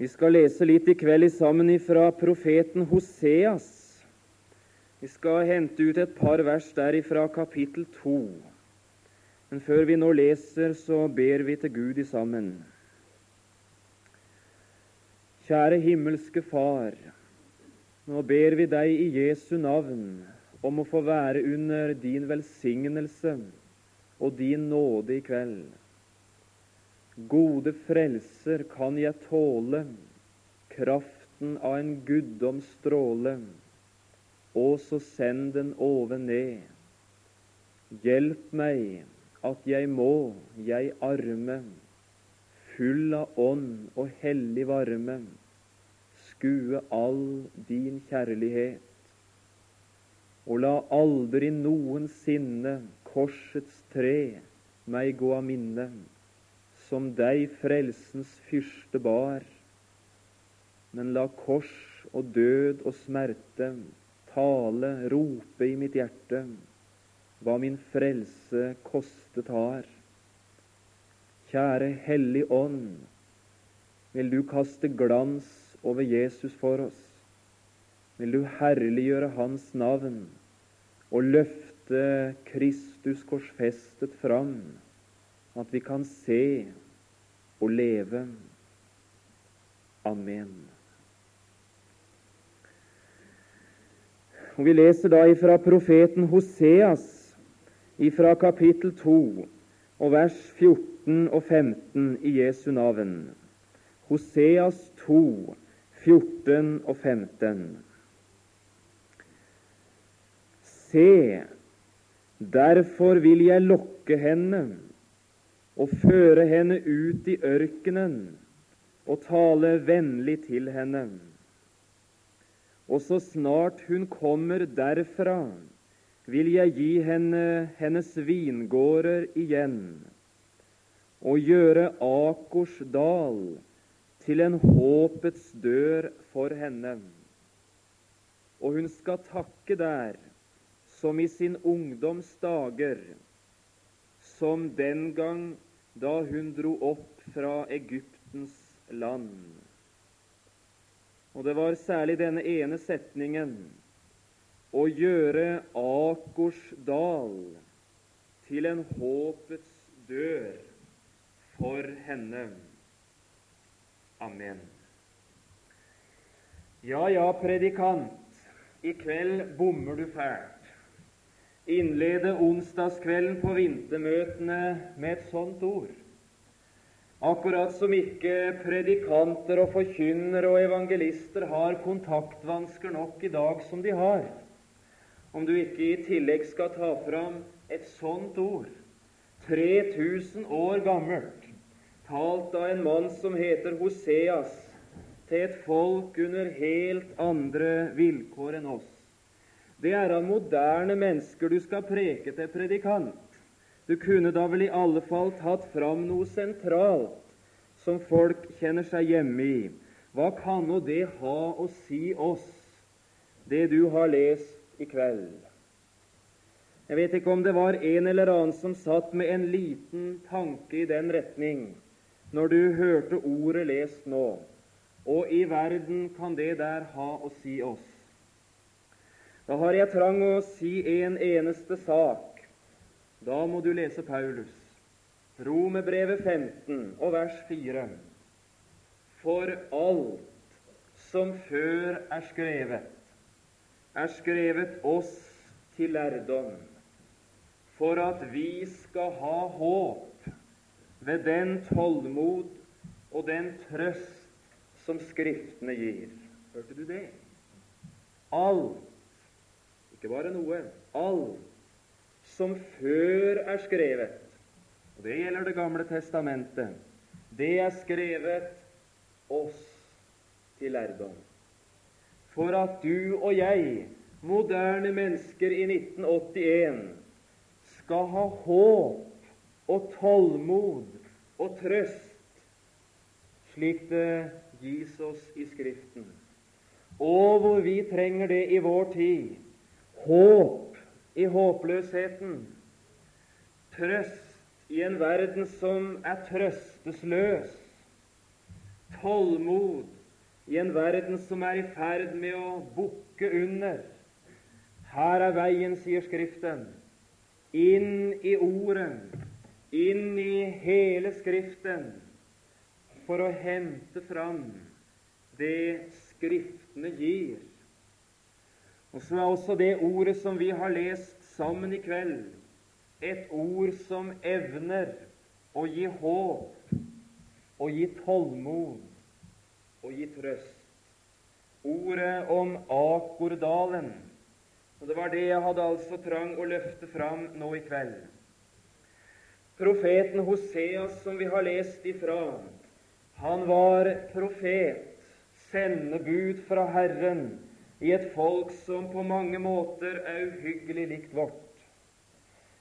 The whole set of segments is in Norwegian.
Vi skal lese litt i kveld sammen fra profeten Hoseas. Vi skal hente ut et par vers derifra kapittel to. Men før vi nå leser, så ber vi til Gud i sammen. Kjære himmelske Far. Nå ber vi deg i Jesu navn om å få være under din velsignelse og din nåde i kveld. Gode Frelser, kan jeg tåle kraften av en guddoms stråle, og så send den oven ned. Hjelp meg at jeg må, jeg arme, full av ånd og hellig varme, skue all din kjærlighet, og la aldri noensinne korsets tre meg gå av minne, som deg frelsens fyrste bar. Men la kors og død og smerte tale, rope i mitt hjerte, hva min frelse kostet har. Kjære Hellig Ånd, vil du kaste glans over Jesus for oss? Vil du herliggjøre Hans navn og løfte Kristus korsfestet fram, at vi kan se og leve? Amen. Og Vi leser da ifra profeten Hoseas, ifra kapittel 2 og vers 14 og 15 i Jesu navn. Hoseas 2, 14 og 15. Se, derfor vil jeg lokke henne og føre henne ut i ørkenen og tale vennlig til henne. Og så snart hun kommer derfra, vil jeg gi henne hennes vingårder igjen og gjøre Akors dal til en håpets dør for henne. Og hun skal takke der som i sin ungdoms dager, som den gang da hun dro opp fra Egyptens land. Og det var særlig denne ene setningen å gjøre Akers dal til en håpets dør for henne. Amen. Ja, ja, predikant, i kveld bommer du fælt innlede onsdagskvelden på vintermøtene med et sånt ord. Akkurat som ikke predikanter og forkynnere og evangelister har kontaktvansker nok i dag som de har. Om du ikke i tillegg skal ta fram et sånt ord, 3000 år gammelt, talt av en mann som heter Hoseas, til et folk under helt andre vilkår enn oss. Det er av moderne mennesker du skal preke til predikant. Du kunne da vel i alle fall tatt fram noe sentralt som folk kjenner seg hjemme i. Hva kan nå det ha å si oss, det du har lest i kveld? Jeg vet ikke om det var en eller annen som satt med en liten tanke i den retning når du hørte ordet lest nå. Og i verden kan det der ha å si oss. Da har jeg trang å si en eneste sak. Da må du lese Paulus. Romerbrevet 15 og vers 4. For alt som før er skrevet, er skrevet oss til lærdom, for at vi skal ha håp ved den tålmod og den trøst som Skriftene gir. Hørte du det? Alt ikke bare noe, alt som før er skrevet, og det gjelder Det gamle testamentet, det er skrevet oss til lærdom. For at du og jeg, moderne mennesker i 1981, skal ha håp og tålmod og trøst, slik det gis oss i Skriften, og hvor vi trenger det i vår tid håp i håpløsheten, trøst i en verden som er trøstesløs, tålmod i en verden som er i ferd med å bukke under. Her er veien, sier Skriften. Inn i Ordet, inn i hele Skriften, for å hente fram det Skriftene gir. Og så er også det ordet som vi har lest sammen i kveld, et ord som evner å gi håp å gi tålmod å gi trøst. Ordet om Akordalen. Og Det var det jeg hadde altså trang å løfte fram nå i kveld. Profeten Hoseas, som vi har lest ifra, han var profet, sendebud fra Herren i et folk som på mange måter er uhyggelig likt vårt.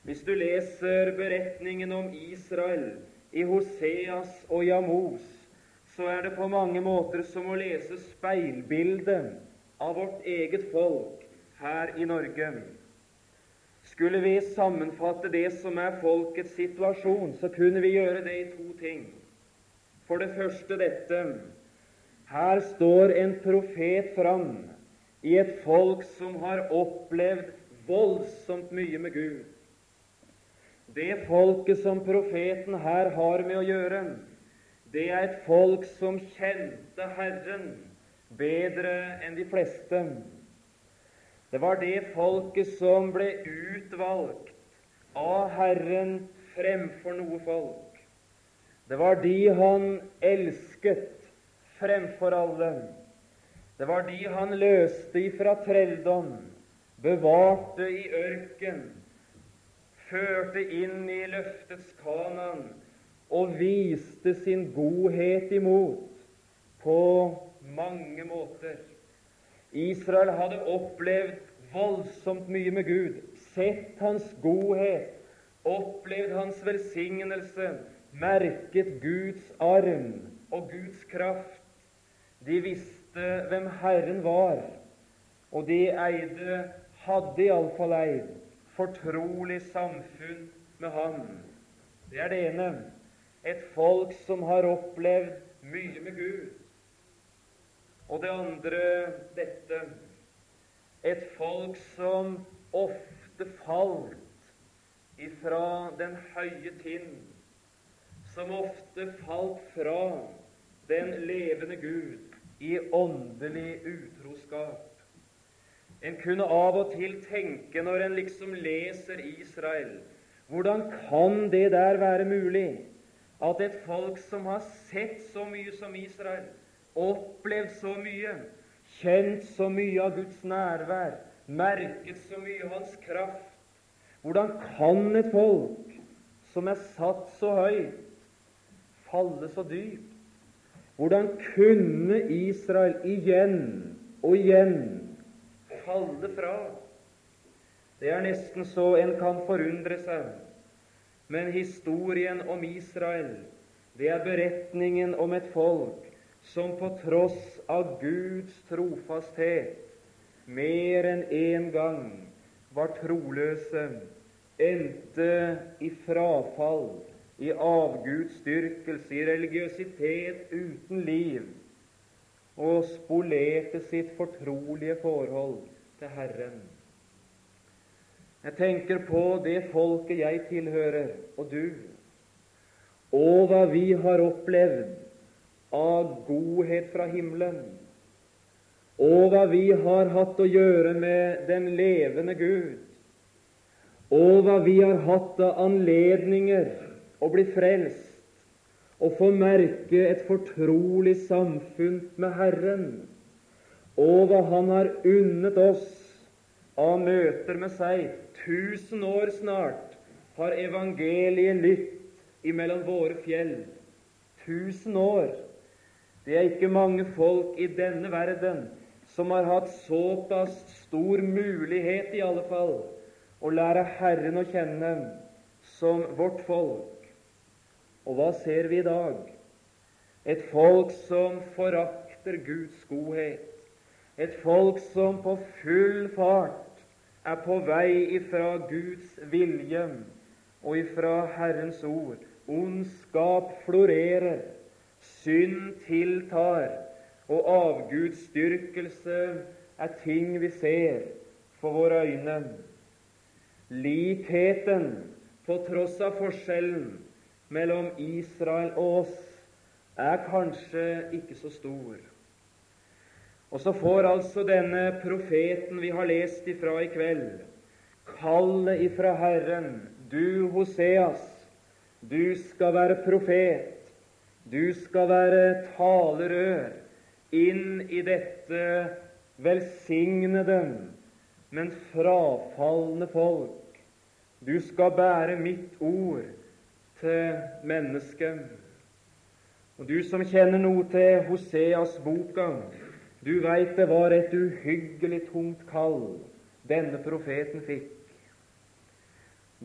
Hvis du leser beretningen om Israel i Hoseas og Jamos, så er det på mange måter som å lese speilbildet av vårt eget folk her i Norge. Skulle vi sammenfatte det som er folkets situasjon, så kunne vi gjøre det i to ting. For det første dette her står en profet fram i et folk som har opplevd voldsomt mye med Gud. Det folket som profeten her har med å gjøre, det er et folk som kjente Herren bedre enn de fleste. Det var det folket som ble utvalgt av Herren fremfor noe folk. Det var de han elsket fremfor alle. Det var de han løste ifra trelldom, bevarte i ørken, førte inn i løftets kanan og viste sin godhet imot på mange måter. Israel hadde opplevd voldsomt mye med Gud, sett hans godhet, opplevd hans velsignelse, merket Guds arm og Guds kraft. De visste hvem Herren var, og de eide, hadde iallfall eid, fortrolig samfunn med Han. Det er det ene. Et folk som har opplevd mye med Gud. Og det andre dette et folk som ofte falt ifra den høye tind, som ofte falt fra den levende Gud, i åndelig utroskap. En kunne av og til tenke, når en liksom leser Israel, hvordan kan det der være mulig at et folk som har sett så mye som Israel, opplevd så mye, kjent så mye av Guds nærvær, merket så mye av Hans kraft Hvordan kan et folk som er satt så høyt, falle så dypt? Hvordan kunne Israel igjen og igjen falle fra? Det er nesten så en kan forundre seg. Men historien om Israel, det er beretningen om et folk som på tross av Guds trofasthet mer enn én gang var troløse, endte i frafall i avgudsdyrkelse, i religiøsitet uten liv, og spolerte sitt fortrolige forhold til Herren. Jeg tenker på det folket jeg tilhører, og du, og hva vi har opplevd av godhet fra himmelen, og hva vi har hatt å gjøre med den levende Gud, og hva vi har hatt av anledninger å bli frelst og få merke et fortrolig samfunn med Herren, og hva Han har unnet oss av møter med seg. Tusen år snart har evangeliet lytt imellom våre fjell. Tusen år. Det er ikke mange folk i denne verden som har hatt såpass stor mulighet, i alle fall, å lære Herren å kjenne som vårt folk. Og hva ser vi i dag? Et folk som forakter Guds godhet. Et folk som på full fart er på vei ifra Guds vilje og ifra Herrens ord. Ondskap florerer. synd tiltar, og avgudsdyrkelse er ting vi ser for våre øyne. Likheten, på tross av forskjellen mellom Israel og oss, er kanskje ikke så stor. Og så får altså denne profeten vi har lest ifra i kveld, kallet ifra Herren. Du, Hoseas, du skal være profet. Du skal være talerør inn i dette velsignede, men frafalne folk. Du skal bære mitt ord til mennesket. Og du som kjenner noe til Hoseas-boka, du veit det var et uhyggelig tungt kall denne profeten fikk.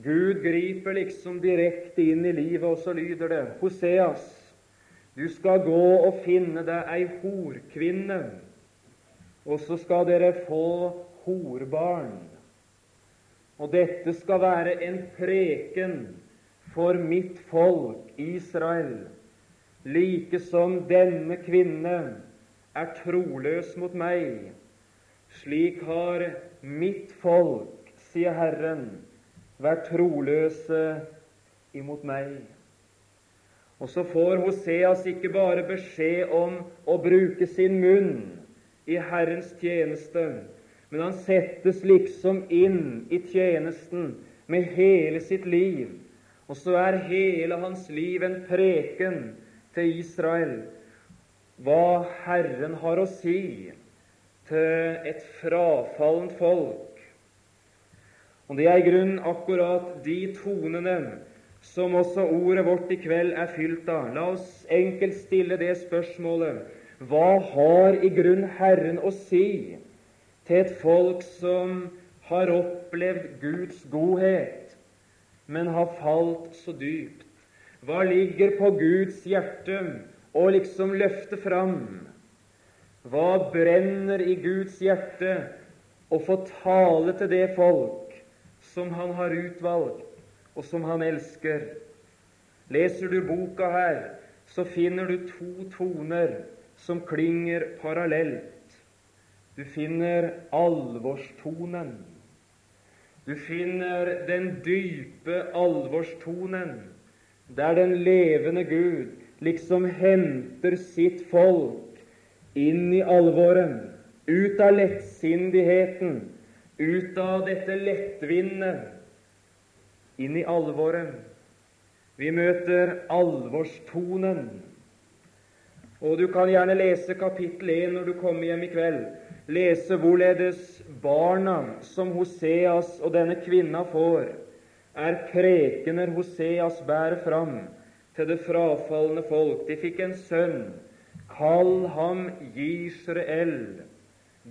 Gud griper liksom direkte inn i livet, og så lyder det Hoseas, du skal gå og finne deg ei horkvinne, og så skal dere få horbarn. Og dette skal være en preken for mitt folk Israel like som denne kvinne er troløs mot meg, slik har mitt folk, sier Herren, vært troløse imot meg. Og så får Hoseas ikke bare beskjed om å bruke sin munn i Herrens tjeneste, men han settes liksom inn i tjenesten med hele sitt liv. Og så er hele hans liv en preken til Israel hva Herren har å si til et frafallent folk. Og Det er i grunnen akkurat de tonene som også ordet vårt i kveld er fylt av. La oss enkelt stille det spørsmålet hva har i grunn Herren å si til et folk som har opplevd Guds godhet, men har falt så dypt? Hva ligger på Guds hjerte å liksom løfte fram? Hva brenner i Guds hjerte å få tale til det folk som Han har utvalgt, og som Han elsker? Leser du boka her, så finner du to toner som klinger parallelt. Du finner alvorstonen. Du finner den dype alvorstonen der den levende Gud liksom henter sitt folk inn i alvoren, ut av lettsindigheten, ut av dette lettvinne, inn i alvoret. Vi møter alvorstonen. Og du kan gjerne lese kapittel 1 når du kommer hjem i kveld. Lese hvorledes barna som Hoseas og denne kvinna får, er prekener Hoseas bærer fram til det frafalne folk. De fikk en sønn. Kall ham Israel,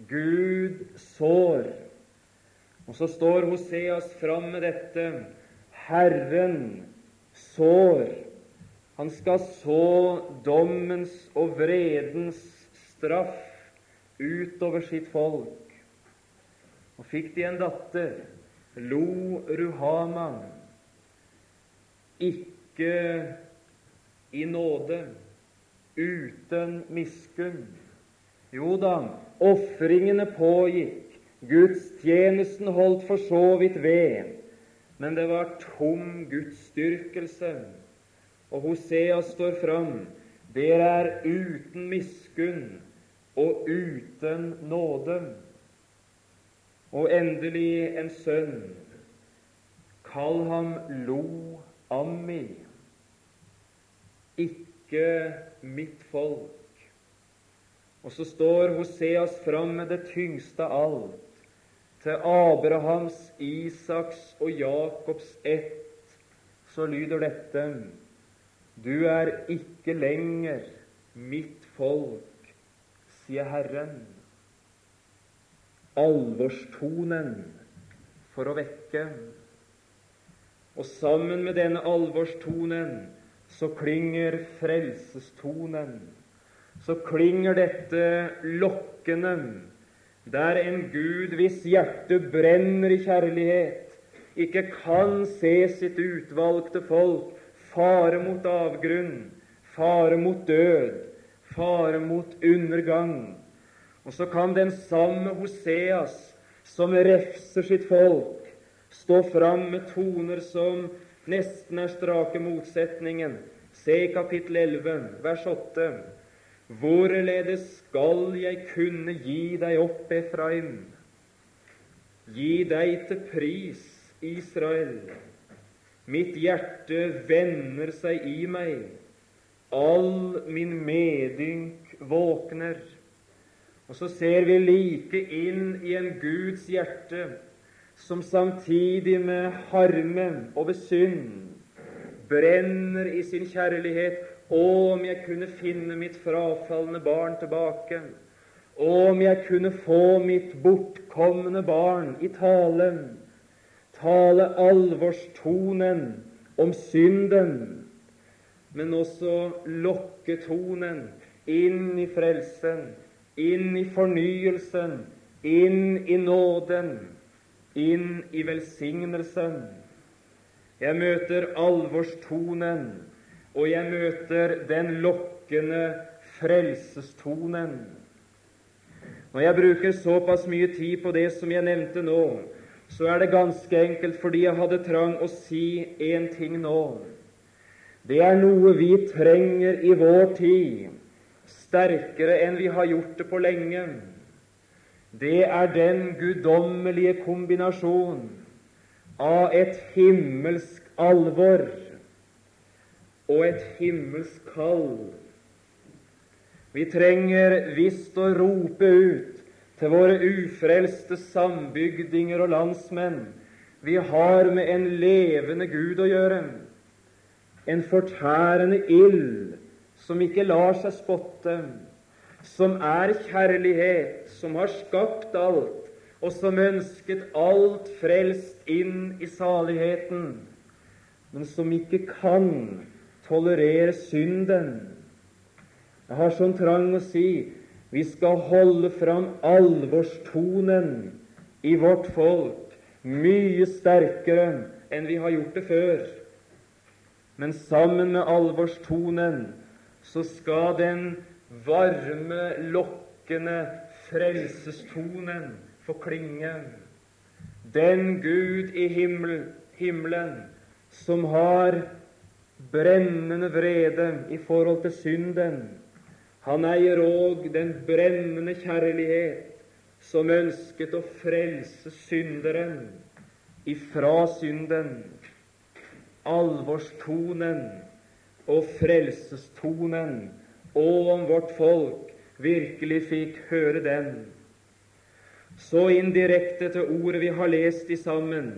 Gud sår. Og så står Hoseas fram med dette. Herren sår. Han skal så dommens og vredens straff utover sitt folk. Og fikk de en datter, Lo Ruhama, ikke i nåde, uten miskunn. Jo da, ofringene pågikk, gudstjenesten holdt for så vidt ved, men det var tom gudsdyrkelse. Og Hosea står fram. Dere er uten miskunn og uten nåde og endelig en sønn. Kall ham Lo Ammi, ikke mitt folk. Og så står Hoseas fram med det tyngste av alt, til Abrahams, Isaks og Jakobs ett, så lyder dette Du er ikke lenger mitt folk, sier Herren alvorstonen for å vekke. Og sammen med denne alvorstonen så klinger frelsestonen. Så klinger dette lokkende, der en Gud hvis hjerte brenner i kjærlighet, ikke kan se sitt utvalgte folk fare mot avgrunn, fare mot død, fare mot undergang. Og så kan den samme Hoseas, som refser sitt folk, stå fram med toner som nesten er strake motsetningen. Se kapittel 11, vers 8. Hvorledes skal jeg kunne gi deg opp, Efraim? Gi deg til pris, Israel. Mitt hjerte vender seg i meg, all min medynk våkner. Og så ser vi like inn i en Guds hjerte som samtidig med harme over synd brenner i sin kjærlighet. Om jeg kunne finne mitt frafalne barn tilbake. Om jeg kunne få mitt bortkomne barn i talen, tale alvorstonen om synden, men også lokketonen inn i frelsen, inn i fornyelsen, inn i nåden, inn i velsignelsen. Jeg møter alvorstonen, og jeg møter den lokkende frelsestonen. Når jeg bruker såpass mye tid på det som jeg nevnte nå, så er det ganske enkelt fordi jeg hadde trang å si én ting nå. Det er noe vi trenger i vår tid, sterkere enn vi har gjort det på lenge. Det er den guddommelige kombinasjon av et himmelsk alvor og et himmelsk kall. Vi trenger visst å rope ut til våre ufrelste sambygdinger og landsmenn vi har med en levende Gud å gjøre, en fortærende ild som ikke lar seg spotte, som er kjærlighet, som har skapt alt, og som ønsket alt frelst inn i saligheten, men som ikke kan tolerere synden. Jeg har sånn trang å si vi skal holde fram alvorstonen i vårt folk mye sterkere enn vi har gjort det før. Men sammen med alvorstonen så skal den varme, lokkende frelsestonen få klinge. Den Gud i himmel, himmelen som har brennende vrede i forhold til synden, han eier òg den brennende kjærlighet som ønsket å frelse synderen ifra synden. Alvorstonen og frelsestonen, og om vårt folk virkelig fikk høre den. Så indirekte til ordet vi har lest i sammen.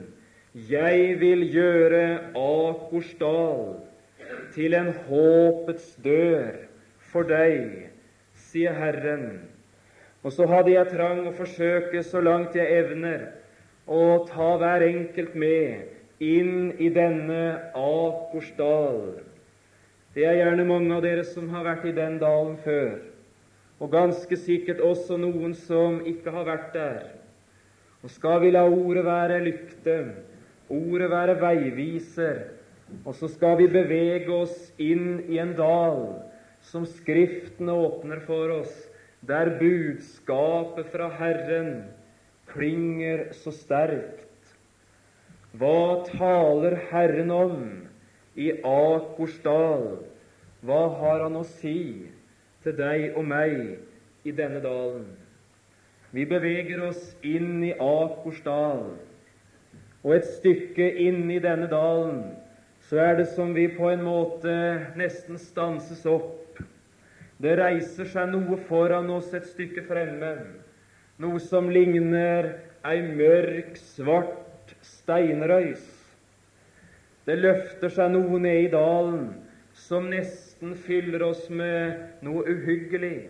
Jeg vil gjøre Akorsdal til en håpets dør for deg, sier Herren. Og så hadde jeg trang å forsøke så langt jeg evner å ta hver enkelt med inn i denne Akorsdal. Det er gjerne mange av dere som har vært i den dalen før, og ganske sikkert også noen som ikke har vært der. Og skal vi la ordet være lykte, ordet være veiviser, og så skal vi bevege oss inn i en dal som Skriften åpner for oss, der budskapet fra Herren klinger så sterkt. Hva taler Herren om i Akorsdal? Hva har Han å si til deg og meg i denne dalen? Vi beveger oss inn i Akorsdal, og et stykke inn i denne dalen så er det som vi på en måte nesten stanses opp. Det reiser seg noe foran oss et stykke fremme, noe som ligner ei mørk, svart steinrøys. Det løfter seg noe ned i dalen som nesten fyller oss med noe uhyggelig.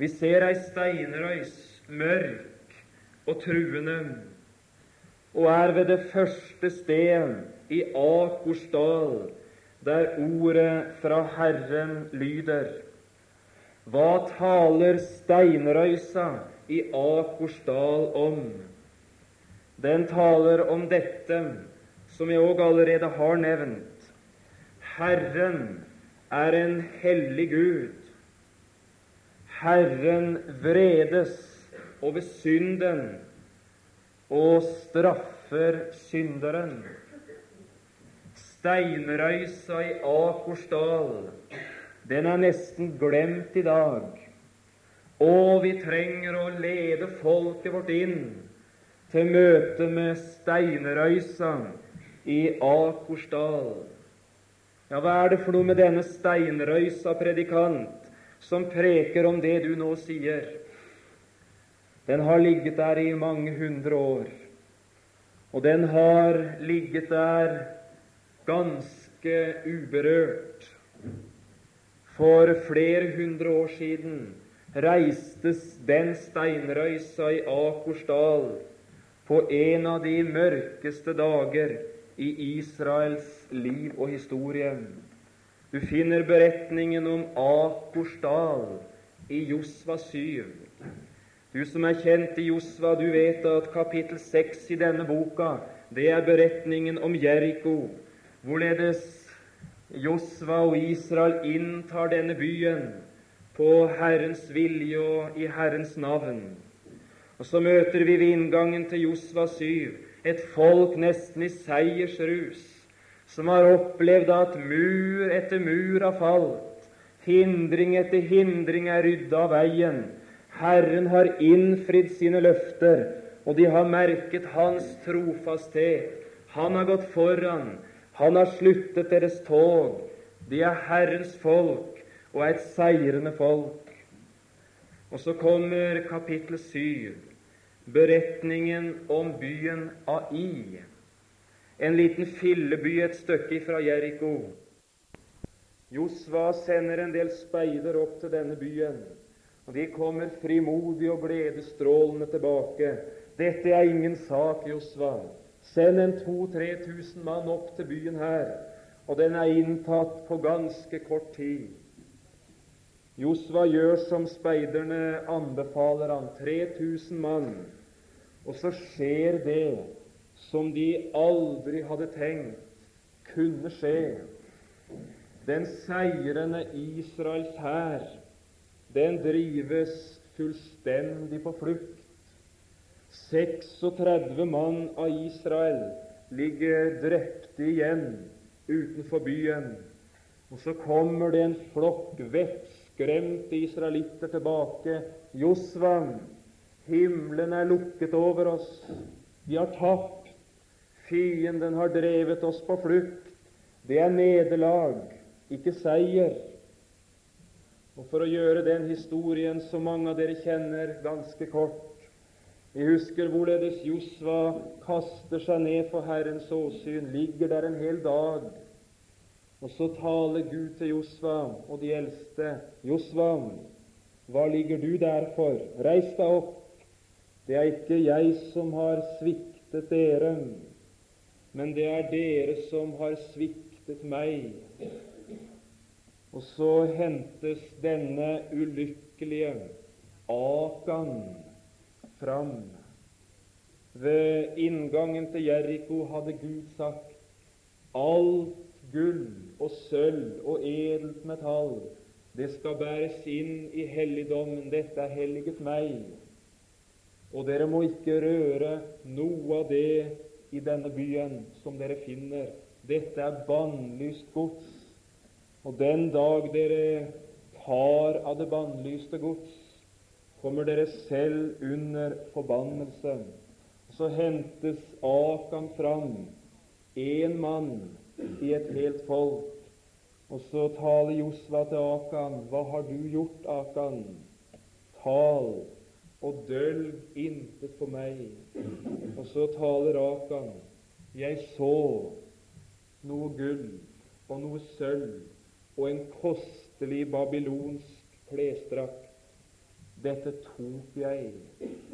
Vi ser ei steinrøys, mørk og truende, og er ved det første stedet i Akorsdal, der ordet fra Herren lyder. Hva taler steinrøysa i Akorsdal om? Den taler om dette som jeg òg allerede har nevnt. Herren er en hellig Gud. Herren vredes over synden og straffer synderen. Steinrøysa i Akorsdal, den er nesten glemt i dag. Og vi trenger å lede folket vårt inn til møte med Steinrøysa i Akorsdal. Ja, hva er det for noe med denne steinrøysa predikant som preker om det du nå sier? Den har ligget der i mange hundre år, og den har ligget der ganske uberørt. For flere hundre år siden reistes den steinrøysa i Akorsdal på en av de mørkeste dager i Israels liv og historie. Du finner beretningen om Akorsdal i Josva 7. Du som er kjent i Josva, du vet at kapittel 6 i denne boka, det er beretningen om Jeriko, hvorledes Josva og Israel inntar denne byen på Herrens vilje og i Herrens navn. Og så møter vi ved inngangen til Josva 7 et folk nesten i seiersrus, som har opplevd at mur etter mur har falt, hindring etter hindring er rydda av veien. Herren har innfridd sine løfter, og de har merket Hans trofasthet. Han har gått foran, han har sluttet deres tog. De er Herrens folk og er et seirende folk. Og så kommer kapittel syv beretningen om byen Ai, en liten filleby et stykke fra Jeriko. Josva sender en del speider opp til denne byen, og de kommer frimodig og gledesstrålende tilbake. Dette er ingen sak, Josva. Send en 2000-3000 mann opp til byen her, og den er inntatt på ganske kort tid. Josva gjør som speiderne anbefaler han, 3000 mann. Og så skjer det som de aldri hadde tenkt kunne skje. Den seirende Israels hær, den drives fullstendig på flukt. 36 mann av Israel ligger drepte igjen utenfor byen. Og så kommer det en flokk veps skremte israelitter tilbake. Josva, himmelen er lukket over oss. Vi har tapt. Fienden har drevet oss på flukt. Det er nederlag, ikke seier. Og For å gjøre den historien som mange av dere kjenner, ganske kort Vi husker hvorledes Josva kaster seg ned for Herrens åsyn, ligger der en hel dag og så taler Gud til Josva og de eldste. Josva, hva ligger du der for? Reis deg opp. Det er ikke jeg som har sviktet dere, men det er dere som har sviktet meg. Og så hentes denne ulykkelige Akan fram. Ved inngangen til Jeriko hadde Gud sagt alt gull og sølv og edelt metall, det skal bæres inn i helligdommen. Dette er helliget meg. Og dere må ikke røre noe av det i denne byen som dere finner. Dette er bannlyst gods. Og den dag dere tar av det bannlyste gods, kommer dere selv under forbannelse. Så hentes Akan fram, én mann i et helt folk. Og så taler Josva til Akan. Hva har du gjort, Akan? Tal og dølg intet for meg. Og så taler Akan. Jeg så noe gull og noe sølv og en kostelig babylonsk klesdrakt. Dette tok jeg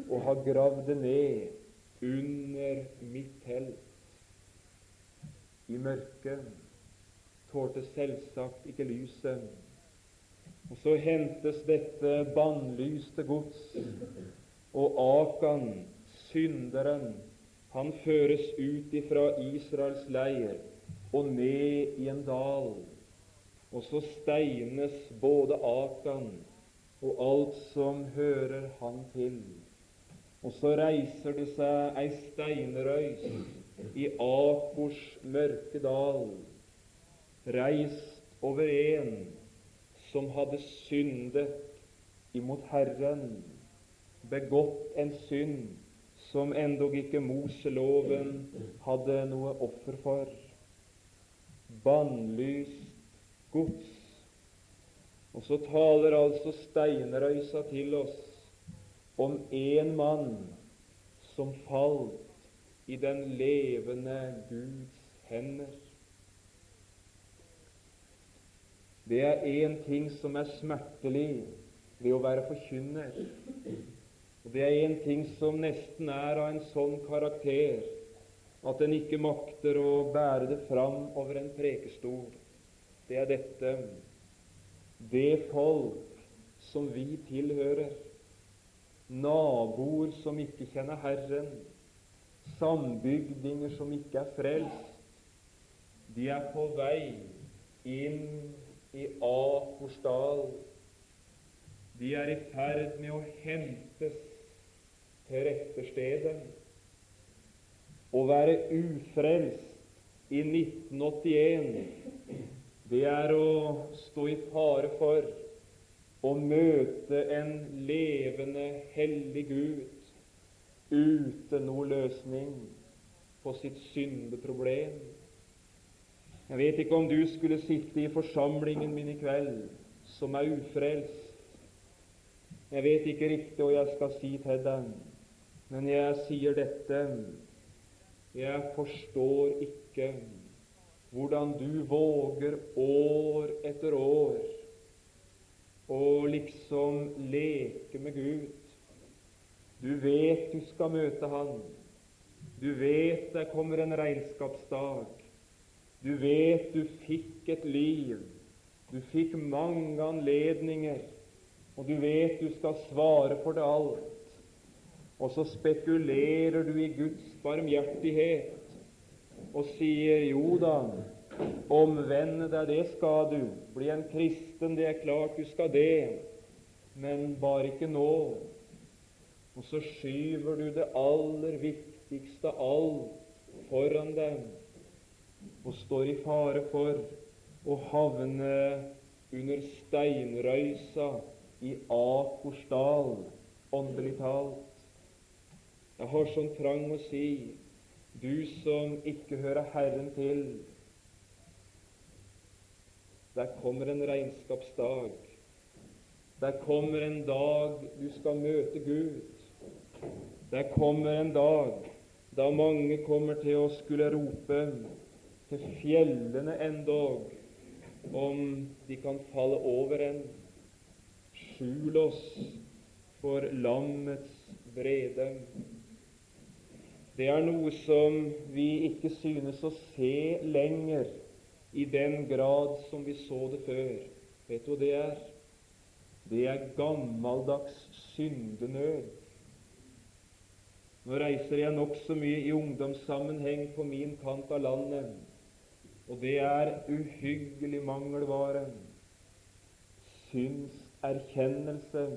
og har gravd det ned under mitt telt i mørket, tålte selvsagt ikke lyset. Og så hentes dette bannlyste gods, og Akan, synderen, han føres ut ifra Israels leir og ned i en dal. Og så steines både Akan og alt som hører han til. Og så reiser det seg ei steinrøys i Akors mørke dal, reist over en som hadde syndet imot Herren, begått en synd som endog ikke Moseloven hadde noe offer for. Bannlyst gods. Og så taler altså steinrøysa til oss om en mann som falt i den levende Guds hender. Det er én ting som er smertelig ved å være forkynner. Og det er én ting som nesten er av en sånn karakter at en ikke makter å bære det fram over en prekestol. Det er dette. Det folk som vi tilhører, naboer som ikke kjenner Herren, sambygdinger som ikke er frelst, de er på vei inn i Akorsdal. De er i ferd med å hentes til rette stedet. Å være ufrelst i 1981 det er å stå i fare for å møte en levende, hellig Gud uten noe løsning på sitt syndeproblem. Jeg vet ikke om du skulle sitte i forsamlingen min i kveld som er ufrelst. Jeg vet ikke riktig hva jeg skal si til deg, men jeg sier dette. Jeg forstår ikke hvordan du våger år etter år å liksom leke med Gud. Du vet du skal møte Han. Du vet det kommer en regnskapsdag. Du vet du fikk et liv. Du fikk mange anledninger, og du vet du skal svare for det alt. Og så spekulerer du i Guds barmhjertighet og sier jo da, omvende deg, det skal du. Bli en kristen, det er klart du skal det, men bare ikke nå. Og så skyver du det aller viktigste alt foran deg og står i fare for å havne under steinrøysa i Akorsdal, åndelig talt. Jeg har sånn trang å si du som ikke hører Herren til, der kommer en regnskapsdag. Der kommer en dag du skal møte Gud. Der kommer en dag da mange kommer til å skulle rope til fjellene endog, om de kan falle over en. Skjul oss for lammets vrede. Det er noe som vi ikke synes å se lenger i den grad som vi så det før. Vet du hva det er? Det er gammeldags syndenød. Nå reiser jeg nokså mye i ungdomssammenheng på min kant av landet, og det er uhyggelig mangelvare. synserkjennelse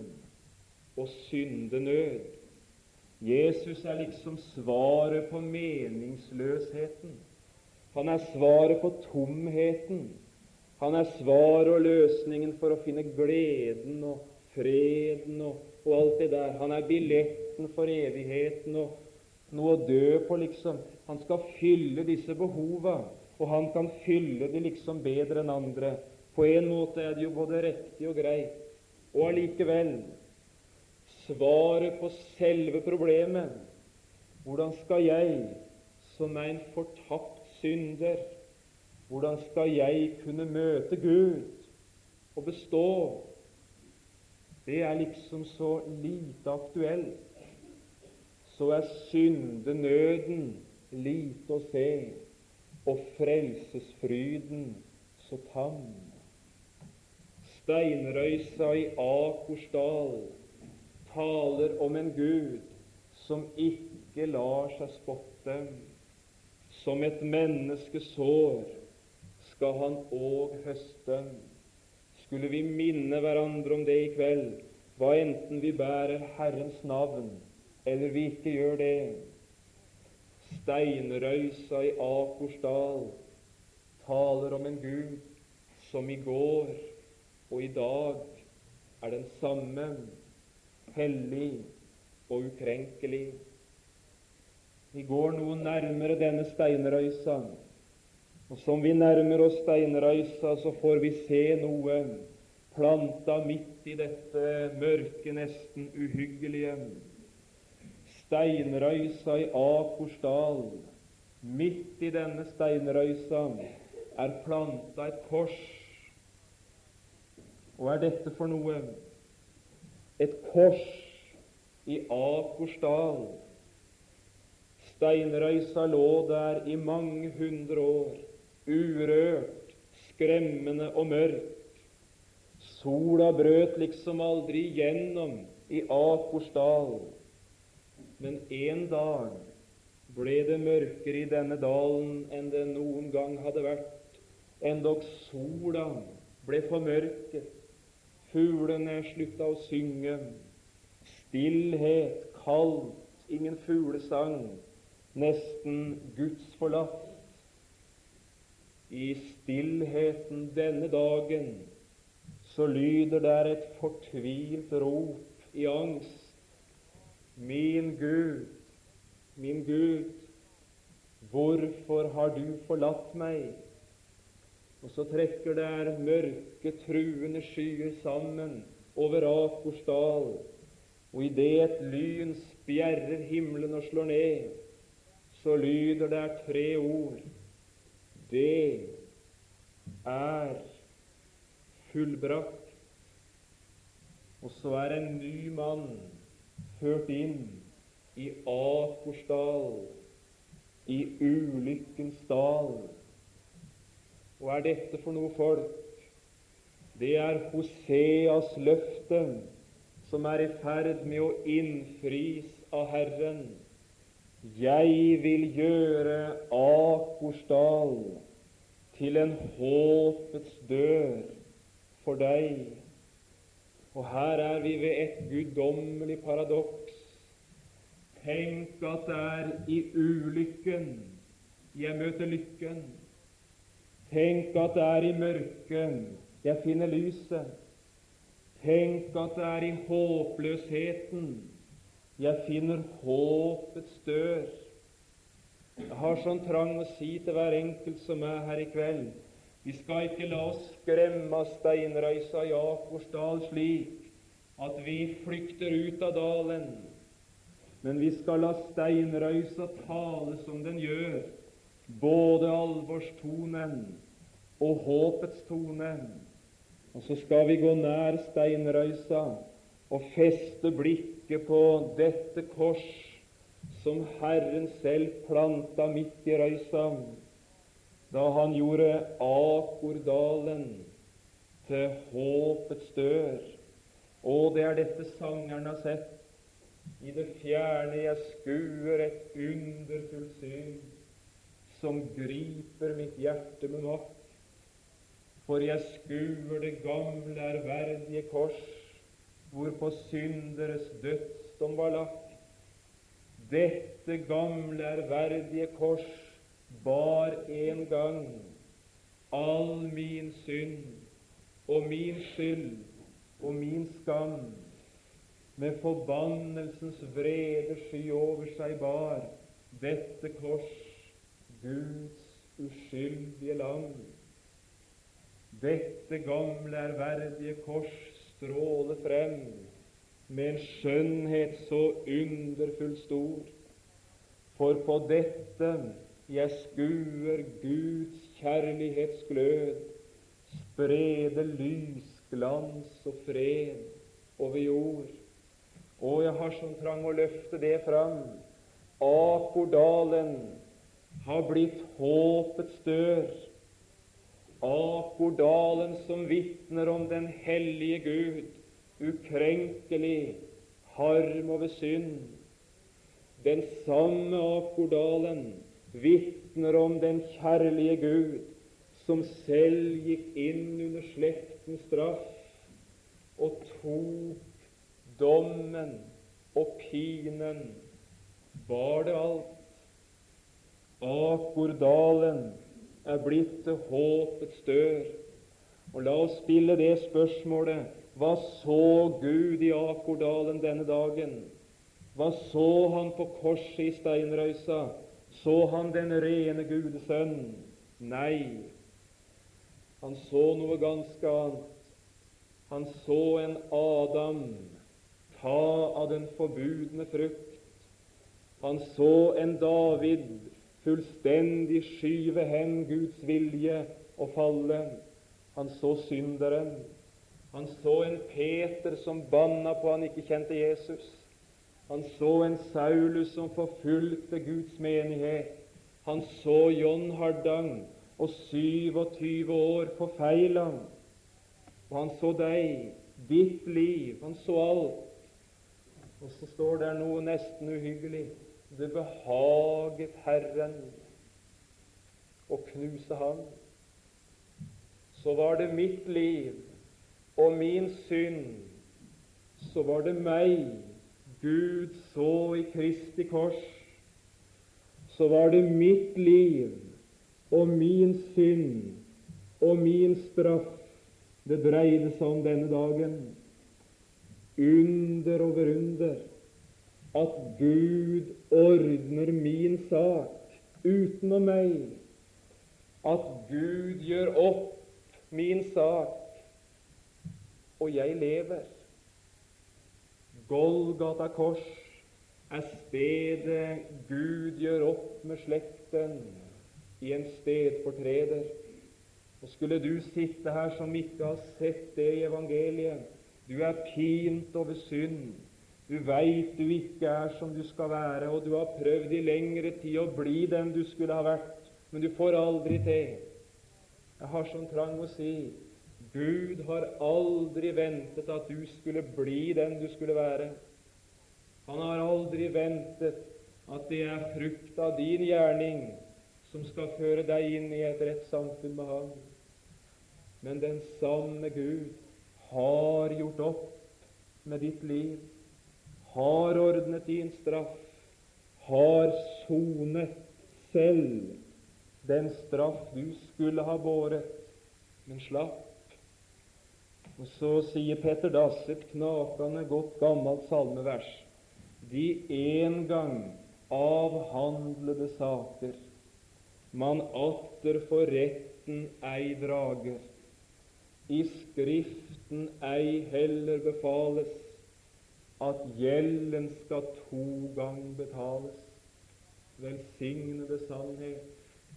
og syndenød. Jesus er liksom svaret på meningsløsheten. Han er svaret på tomheten. Han er svaret og løsningen for å finne gleden og freden og, og alt det der. Han er billetten for evigheten og noe å dø på, liksom. Han skal fylle disse behova, og han kan fylle de liksom bedre enn andre. På en måte er det jo både riktig og greit. Og allikevel svaret på selve problemet. Hvordan skal jeg, som er en fortapt synder, hvordan skal jeg kunne møte Gud og bestå? Det er liksom så lite aktuelt. Så er syndenøden lite å se, og frelsesfryden så tam. Steinrøysa i Akorsdal taler om en Gud som ikke lar seg spotte. Som et menneskesår skal han òg høste. Skulle vi minne hverandre om det i kveld, hva enten vi bærer Herrens navn eller vi ikke gjør det. Steinrøysa i Akorsdal taler om en Gud som i går og i dag er den samme, hellig og ukrenkelig. Vi går noe nærmere denne steinrøysa, og som vi nærmer oss steinrøysa, så får vi se noe planta midt i dette mørke, nesten uhyggelige. Steinrøysa i Akorsdal, midt i denne steinrøysa, er planta et kors. Hva er dette for noe? Et kors i Akorsdal. Steinrøysa lå der i mange hundre år, urørt, skremmende og mørk. Sola brøt liksom aldri igjennom i Akorsdal. Men en dag ble det mørkere i denne dalen enn det noen gang hadde vært. Endog sola ble formørket. Fuglene slutta å synge. Stillhet, kaldt, ingen fuglesang, nesten gudsforlatt. I stillheten denne dagen så lyder der et fortvilt rop i angst. Min Gud, min Gud, hvorfor har du forlatt meg? Og så trekker der mørke, truende skyer sammen over Akorsdal, og idet et lyn spjerrer himmelen og slår ned, så lyder der tre ord. Det er fullbrakt. Og så er en ny mann ført inn i Akorsdal, i ulykkens dal. Hva er dette for noe folk? Det er Hoseas løfte som er i ferd med å innfris av Herren. Jeg vil gjøre Akorsdal til en håpets dør for deg. Og her er vi ved et guddommelig paradoks. Tenk at det er i ulykken jeg møter lykken. Tenk at det er i mørket jeg finner lyset. Tenk at det er i håpløsheten jeg finner håpets dør. Jeg har sånn trang å si til hver enkelt som er her i kveld vi skal ikke la oss skremme av steinrøysa i Akorsdal slik at vi flykter ut av dalen, men vi skal la steinrøysa tale som den gjør, både alvorstonen og håpets tone. Og så skal vi gå nær steinrøysa og feste blikket på dette kors som Herren selv planta midt i røysa da han gjorde Akordalen til håpets dør. Og det er dette sangeren har sett. I det fjerne jeg skuer et underfullt syn som griper mitt hjerte med makt. For jeg skuer det gamle, ærverdige kors, hvorpå synderes dødsdom var lagt. Dette gamle, ærverdige kors bar en gang all min synd og min skyld og min skam. Med forbannelsens vrede sky over seg bar dette kors Guds uskyldige lam. Dette gamle, ærverdige kors stråler frem med en skjønnhet så underfullt stor. For på dette jeg skuer Guds kjærlighetsglød, sprede lys, glans og fred over jord. Og jeg har sånn trang å løfte det fram. Akordalen har blitt håpets dør. Akordalen som vitner om den hellige Gud, ukrenkelig, harm over synd. Den samme Akordalen vitner om den kjærlige Gud som selv gikk inn under slektens straff og tok dommen og pinen, bar det alt. Akordalen er blitt til håpets dør. Og la oss spille det spørsmålet hva så Gud i Akordalen denne dagen? Hva så han på korset i steinrøysa? Så han den rene Gudesønn? Nei, han så noe ganske annet. Han så en Adam ta av den forbudne frukt. Han så en David fullstendig skyve hen Guds vilje og falle. Han så synderen. Han så en Peter som banna på han ikke kjente Jesus. Han så en Saulus som forfulgte Guds menighet. Han så John Hardang og 27 år forfeila. Og han så deg, ditt liv, han så alt. Og så står det noe nesten uhyggelig. Det behaget Herren å knuse ham. Så var det mitt liv og min synd. Så var det meg Gud så i Kristi kors. Så var det mitt liv og min synd og min straff det dreide seg om denne dagen. Under over under at Gud ordner min sak utenom meg. At Gud gjør opp min sak, og jeg lever. Golgata kors er stedet Gud gjør opp med slekten i en stedfortreder. Og skulle du sitte her som ikke har sett det i evangeliet, du er pint over synd, du veit du ikke er som du skal være, og du har prøvd i lengre tid å bli den du skulle ha vært, men du får aldri til. Jeg har sånn trang å si Gud har aldri ventet at du skulle bli den du skulle være. Han har aldri ventet at det er frukt av din gjerning som skal føre deg inn i et rett samfunn med Ham. Men den samme Gud har gjort opp med ditt liv, har ordnet din straff, har sonet selv den straff du skulle ha båret, men slapp. Og så sier Petter Dass et knakende godt, gammelt salmevers. De en gang avhandlede saker man atter for retten ei drager i Skriften ei heller befales at gjelden skal to gang betales. Velsignede sannhet.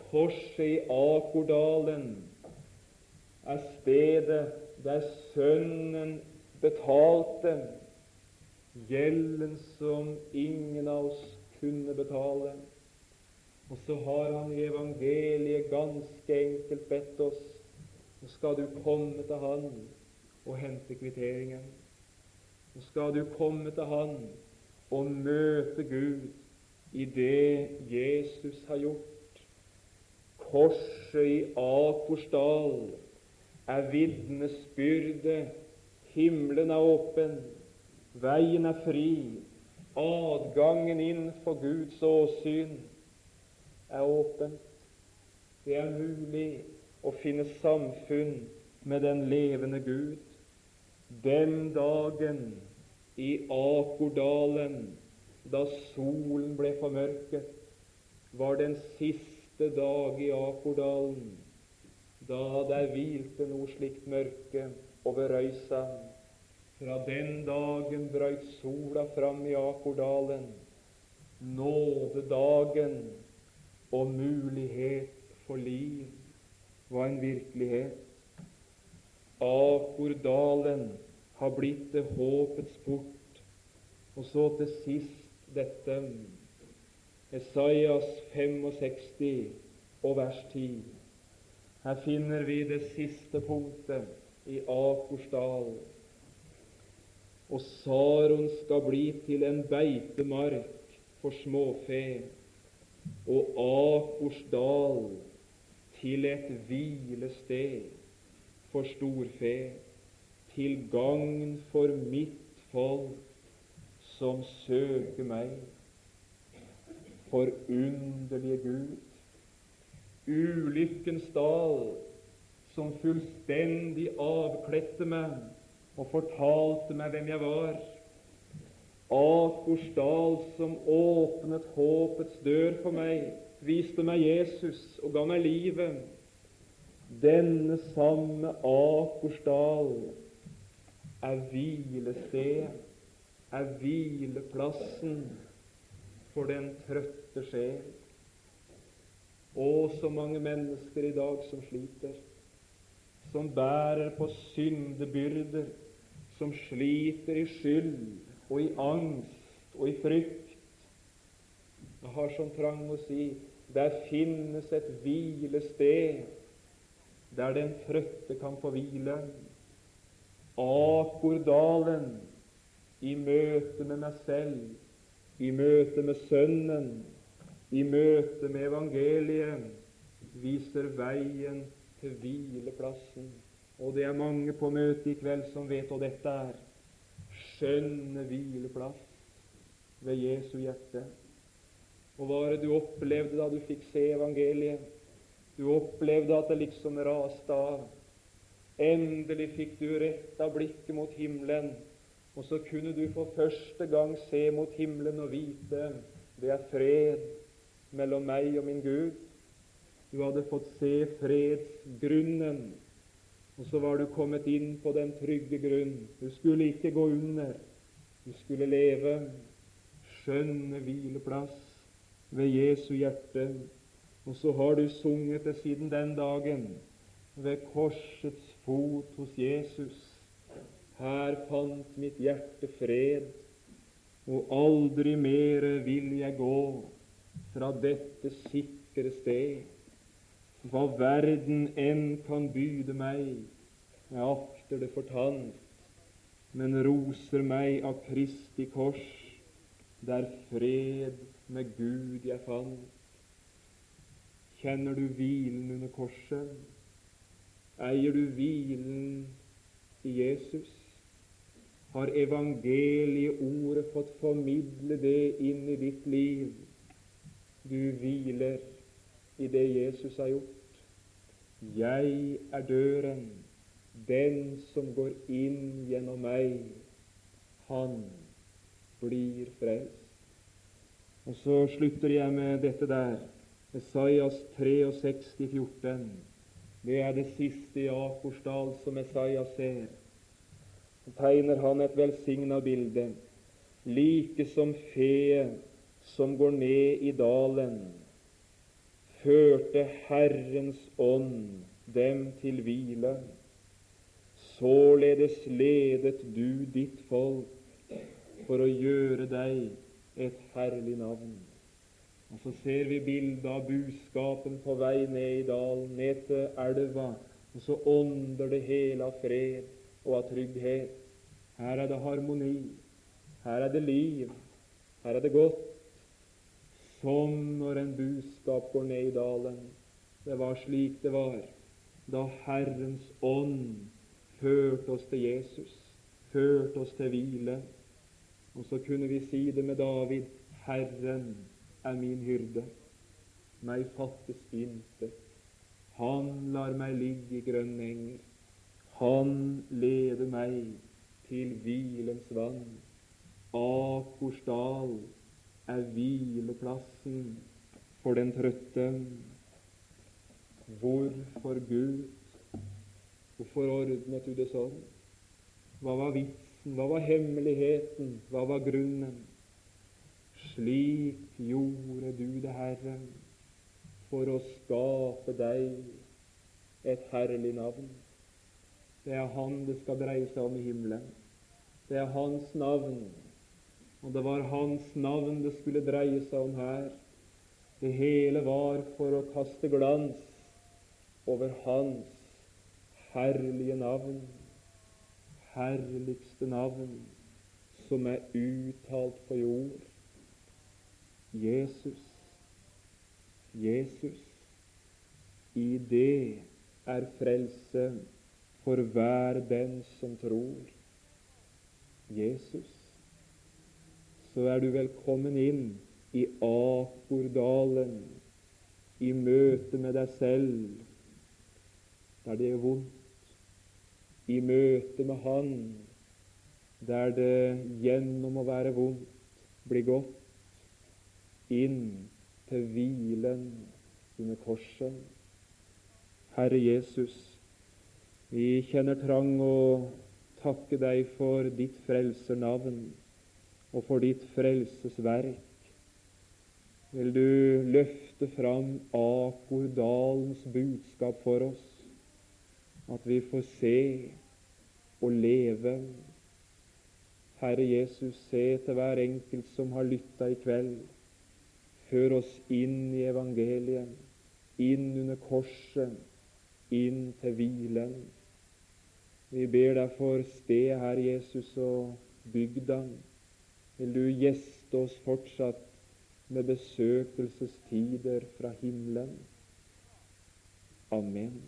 Korset i Akordalen er stedet der Sønnen betalte gjelden som ingen av oss kunne betale. Og så har han i evangeliet ganske enkelt bedt oss nå skal du komme til Han og hente kvitteringen. Nå skal du komme til Han og møte Gud i det Jesus har gjort. Korset i Akorsdal er vitnesbyrdet. Himmelen er åpen, veien er fri, adgangen inn for Guds åsyn er åpen. Det er mulig å finne samfunn med den levende Gud. Den dagen i Akordalen, da solen ble formørket, var den siste dag i Akordalen, da der hvilte noe slikt mørke over røysa. Fra den dagen brøyt sola fram i Akordalen, nådedagen og mulighet for liv var en virkelighet. Akordalen har blitt det håpets port. Og så til sist dette Esaias 65 og vers 10. Her finner vi det siste punktet i Akorsdal. Og Saron skal bli til en beitemark for småfe, og Akorsdal til et hvilested for storfe, til gagn for mitt folk som søker meg. Forunderlige Gud, ulykkens dal, som fullstendig avkledte meg og fortalte meg hvem jeg var. Akors dal, som åpnet håpets dør for meg, viste meg Jesus og ga meg livet. Denne samme Akors dal er hvilestedet, er hvileplassen for den trøtte sjel. Å, så mange mennesker i dag som sliter, som bærer på syndebyrder, som sliter i skyld og i angst og i frykt. Jeg har sånn trang å si der finnes et hvilested der den trøtte kan få hvile. Akordalen i møte med meg selv, i møte med Sønnen, i møte med evangeliet, viser veien til hvileplassen. Og det er mange på møtet i kveld som vet hva dette er. Skjønne hvileplass ved Jesu hjerte. Og hva var det du opplevde da du fikk se evangeliet? Du opplevde at det liksom raste av. Endelig fikk du retta blikket mot himmelen, og så kunne du for første gang se mot himmelen og vite det er fred mellom meg og min Gud. Du hadde fått se fredsgrunnen, og så var du kommet inn på den trygge grunn. Du skulle ikke gå under, du skulle leve. Skjønne hvileplass ved Jesu hjerte. Og så har du sunget det siden den dagen, ved korsets fot hos Jesus. Her fant mitt hjerte fred, og aldri mere vil jeg gå fra dette sikre sted. Hva verden enn kan byde meg, jeg akter det fortant, men roser meg av Kristi kors, der fred med Gud jeg fant. Kjenner du hvilen under korset? Eier du hvilen i Jesus? har evangelieordet fått formidle det inn i ditt liv. Du hviler i det Jesus har gjort. Jeg er døren, den som går inn gjennom meg, han blir frelst. Og så slutter jeg med dette der. Esaias 63, 14. Det er det siste i Akorsdal som Esaias ser tegner han et velsigna bilde, like som fe som går ned i dalen, førte Herrens ånd dem til hvile. Således ledet du ditt folk for å gjøre deg et herlig navn. Og Så ser vi bildet av buskapen på vei ned i dalen, ned til elva, og så ånder det hele av fred og av trygghet. Her er det harmoni, her er det liv, her er det godt. Som når en buskap går ned i dalen. Det var slik det var da Herrens ånd førte oss til Jesus, førte oss til hvile. Og så kunne vi si det med David Herren er min hyrde, meg fattes intet. Han lar meg ligge i grønne enger. Han leder meg til hvilens vann. Akorsdal er hvileplassen for den trøtte. Hvorfor Gud? Hvorfor ordnet du det sånn? Hva var vitsen? Hva var hemmeligheten? Hva var grunnen? Slik gjorde du det, Herre, for å skape deg et herlig navn. Det er Han det skal dreie seg om i himmelen. Det er Hans navn. Og det var Hans navn det skulle dreie seg om her. Det hele var for å kaste glans over Hans herlige navn, herligste navn, som er uttalt på jord. Jesus, Jesus. I det er frelse for hver den som tror. Jesus, så er du velkommen inn i Akordalen, i møte med deg selv, der det er vondt, i møte med Han, der det gjennom å være vondt blir godt, inn til hvilen under korset. Herre Jesus, vi kjenner trang å takke deg for ditt frelsernavn og for ditt frelsesverk. Vil du løfte fram Akordalens budskap for oss, at vi får se og leve. Herre Jesus, se til hver enkelt som har lytta i kveld. Før oss inn i evangeliet, inn under korset, inn til hvilen. Vi ber deg for stedet her, Jesus, og bygda. Vil du gjeste oss fortsatt med besøkelsestider fra himmelen? Amen.